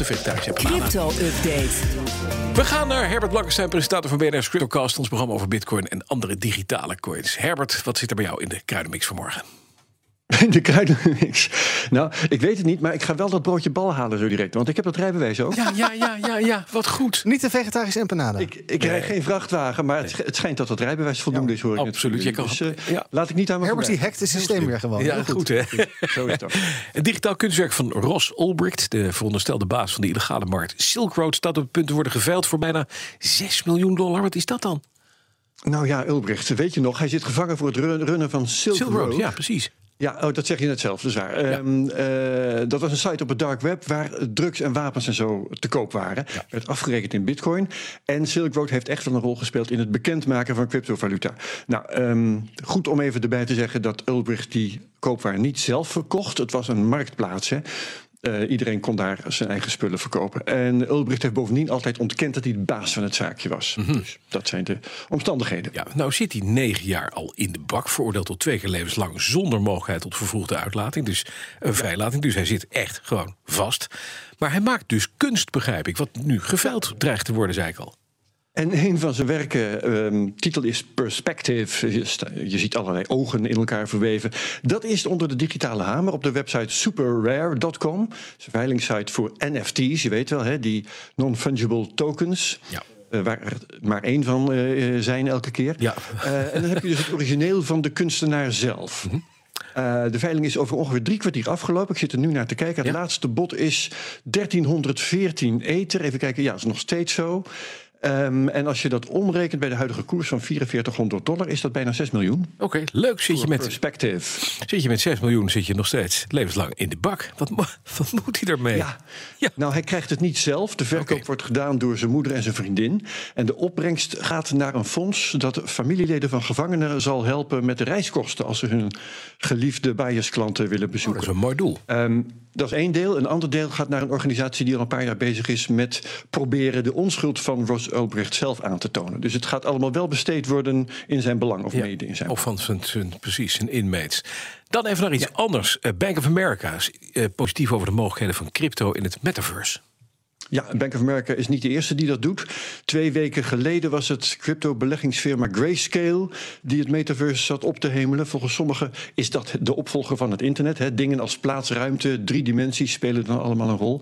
de vegetarische empanada. Crypto-update. We gaan naar Herbert Blankenstein, presentator van BNR's Cryptocast. Ons programma over bitcoin en andere digitale coins. Herbert, wat zit er bij jou in de kruidenmix vanmorgen? De kruidenmix. Nou, ik weet het niet, maar ik ga wel dat broodje bal halen zo direct. Want ik heb dat rijbewijs ook. Ja, ja, ja, ja, ja. Wat goed. Niet de vegetarische empanada. Ik, ik rijd geen vrachtwagen, maar het, het schijnt dat dat rijbewijs voldoende is, hoor ik absoluut. Je kan- Dus, eh, ja. laat ik niet aan mijn Herbert die hackt het systeem weer gewoon. Ja, goed, hè? Zo is dat. Het digitaal kunstwerk van Ross Ulbricht, de veronderstelde baas van de illegale markt Silk Road, staat op het punt te worden geveild voor bijna 6 miljoen dollar. Wat is dat dan? Nou ja, Ulbricht, weet je nog, hij zit gevangen voor het run- runnen van Silk, Silk Road. Road, ja, precies. Ja, oh, dat zeg je net zelf, dat is waar. Ehm, eh, dat was een site op het dark web waar drugs en wapens en zo te koop waren. Werd afgerekend in bitcoin. En Silk Road heeft echt wel een rol gespeeld in het bekendmaken van cryptovaluta. Nou, ehm, goed om even erbij te zeggen dat Ulbricht die koopwaar niet zelf verkocht. Het was een marktplaats, hè. Eh, iedereen kon daar zijn eigen spullen verkopen. En Ulbricht heeft bovendien altijd ontkend dat hij de baas van het zaakje was. Dus dat zijn de omstandigheden. Ja, nou zit hij negen jaar al in de bak, veroordeeld tot twee keer levenslang zonder mogelijkheid tot vervroegde uitlating. Dus een vrijlating. Dus hij zit echt gewoon vast. Maar hij maakt dus kunst, begrijp ik, wat nu geveild dreigt te worden, zei ik al. En een van zijn werken, ehm, titel is Perspective. Je, ziet allerlei ogen in elkaar verweven. Dat is onder de digitale hamer op de website superrare.com. Dat is een veilingssite voor NFT's, je weet wel, hè, die non-fungible tokens. Ja. Eh, waar er maar één van eh, zijn elke keer. Ja. Eh, en dan heb je dus het origineel van de kunstenaar zelf. Mhm. De veiling is over ongeveer drie kwartier afgelopen. Ik zit er nu naar te kijken. Het Ja. laatste bod is 1314 ether. Even kijken, ja, dat is nog steeds zo. Ehm, en als je dat omrekent bij de huidige koers van 4400 dollar, is dat bijna 6 miljoen. Oké, leuk. Zit je, met, Perspective. zit je met 6 miljoen, zit je nog steeds levenslang in de bak. Wat, wat moet hij ermee? Ja. Ja. Nou, hij krijgt het niet zelf. De verkoop wordt gedaan door zijn moeder en zijn vriendin. En de opbrengst gaat naar een fonds dat familieleden van gevangenen zal helpen met de reiskosten als ze hun geliefde biasklanten willen Dat bezoeken. is een mooi doel. Ehm, dat is één deel. Een ander deel gaat naar een organisatie die al een paar jaar bezig is met proberen de onschuld van Ulbricht zelf aan te tonen. Dus het gaat allemaal wel besteed worden in zijn belang, of Ja, mede in zijn Of van zijn, zijn, precies, zijn inmates. Dan even naar iets anders. Eh, Bank of America is eh, positief over de mogelijkheden van crypto in het metaverse. Ja, Bank of America is niet de eerste die dat doet. Twee weken geleden was het crypto-beleggingsfirma Grayscale die het metaverse zat op te hemelen. Volgens sommigen is dat de opvolger van het internet. Hè. Dingen als plaats, ruimte, drie dimensies spelen dan allemaal een rol.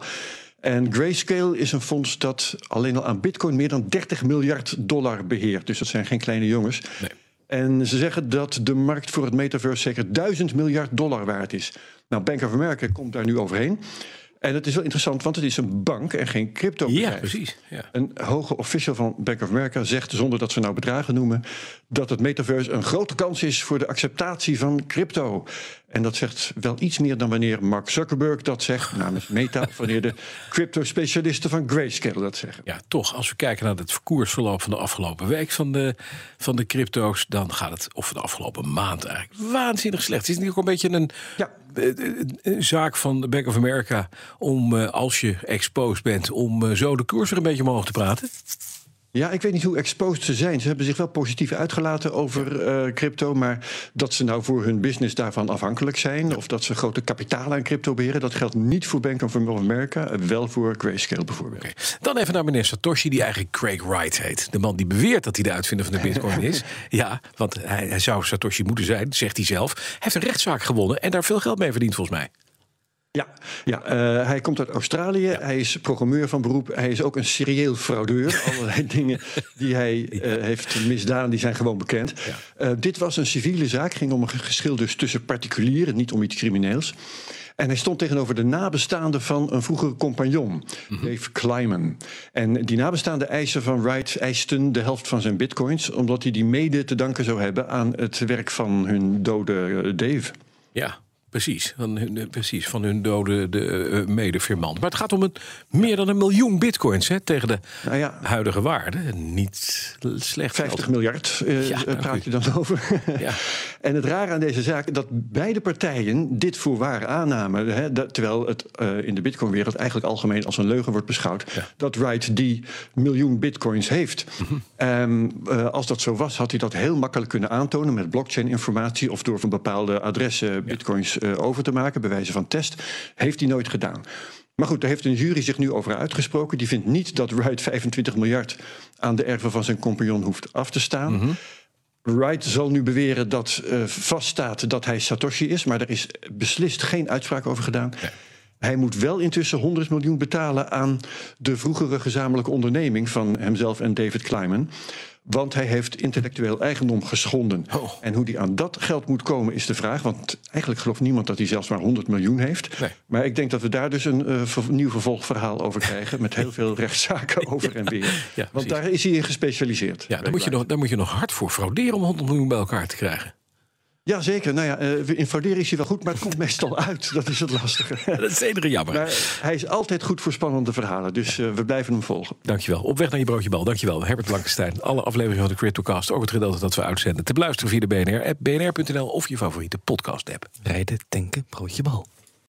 En Grayscale is een fonds dat alleen al aan bitcoin meer dan 30 miljard dollar beheert. Dus dat zijn geen kleine jongens. Nee. En ze zeggen dat de markt voor het metaverse zeker 1000 miljard dollar waard is. Nou, Bank of America komt daar nu overheen. En het is wel interessant, want het is een bank en geen crypto. Ja, precies. Ja. Een hoge official van Bank of America zegt, zonder dat ze nou bedragen noemen, dat het metaverse een grote kans is voor de acceptatie van crypto. En dat zegt wel iets meer dan wanneer Mark Zuckerberg dat zegt namens Meta, of wanneer de crypto-specialisten van Grayscale dat zeggen. ja, toch, als we kijken naar het koersverloop van de afgelopen week van de, van de crypto's, dan gaat het, of de afgelopen maand eigenlijk, waanzinnig slecht. Het is niet ook een beetje een, Ja. eh, eh, een zaak van de Bank of America om, eh, als je exposed bent, om zo de koers weer een beetje omhoog te praten? Ja, ik weet niet hoe exposed ze zijn. Ze hebben zich wel positief uitgelaten over eh, crypto. Maar dat ze nou voor hun business daarvan afhankelijk zijn. of dat ze grote kapitalen aan crypto beheren. dat geldt niet voor Bank of America. Wel voor Grayscale bijvoorbeeld. Dan even naar meneer Satoshi, die eigenlijk Craig Wright heet. De man die beweert dat hij de uitvinder van de bitcoin is. Ja, want hij, hij zou Satoshi moeten zijn, zegt hij zelf. Hij heeft een rechtszaak gewonnen en daar veel geld mee verdiend volgens mij. Ja, ja eh, hij komt uit Australië. Hij is programmeur van beroep. Hij is ook een serieel fraudeur. Allerlei dingen die hij eh, heeft misdaan, die zijn gewoon bekend. Eh, dit was een civiele zaak. ging om een geschil dus tussen particulieren, niet om iets crimineels. En hij stond tegenover de nabestaanden van een vroegere compagnon, Dave Kleiman. En die nabestaanden eisen van Wright eisten de helft van zijn bitcoins, omdat hij die mede te danken zou hebben aan het werk van hun dode Dave. Ja, precies. Van hun, eh, precies, van hun dode de, eh, medefirmant. Maar het gaat om een, meer dan een miljoen bitcoins hè, tegen de Nou ja, huidige waarde. Niet slecht. 50 geld. miljard eh, Ja, eh, praat je dan over. Ja. En het rare aan deze zaak, dat beide partijen dit voor waar aannamen. Hè, dat, terwijl het in de bitcoinwereld eigenlijk algemeen als een leugen wordt beschouwd. Dat Wright die miljoen bitcoins heeft. Mhm. Ehm, eh, als dat zo was, had hij dat heel makkelijk kunnen aantonen met blockchain-informatie. of door van bepaalde adressen bitcoins eh, over te maken, bij wijze van test. Heeft hij nooit gedaan. Maar goed, daar heeft een jury zich nu over uitgesproken. Die vindt niet dat Wright 25 miljard aan de erven van zijn compagnon hoeft af te staan. Mhm. Wright zal nu beweren dat uh, vaststaat dat hij Satoshi is, maar er is beslist geen uitspraak over gedaan. Hij moet wel intussen 100 miljoen betalen aan de vroegere gezamenlijke onderneming van hemzelf en David Kleiman. Want hij heeft intellectueel eigendom geschonden. Oh. En hoe die aan dat geld moet komen is de vraag. Want eigenlijk gelooft niemand dat hij zelfs maar 100 miljoen heeft. Nee. Maar ik denk dat we daar dus een uh, ver nieuw vervolgverhaal over krijgen. met heel veel rechtszaken over en weer. Ja, Want daar is hij in gespecialiseerd. Ja, daar moet, je nog, daar moet je nog hard voor frauderen om 100 miljoen bij elkaar te krijgen. Ja, zeker. Nou ja, uh, in frauderen is hij wel goed, maar het komt meestal uit. Dat is het lastige. Dat is enige jammer. Maar hij is altijd goed voor spannende verhalen. Dus uh, we blijven hem volgen. Dankjewel. Op weg naar je broodje bal. Dankjewel. Herbert Blankenstein. Alle afleveringen van de CryptoCast, ook het gedeelte dat we uitzenden, te beluisteren via de BNR app, bnr.nl of je favoriete podcast app. Rijden, tanken, broodje bal.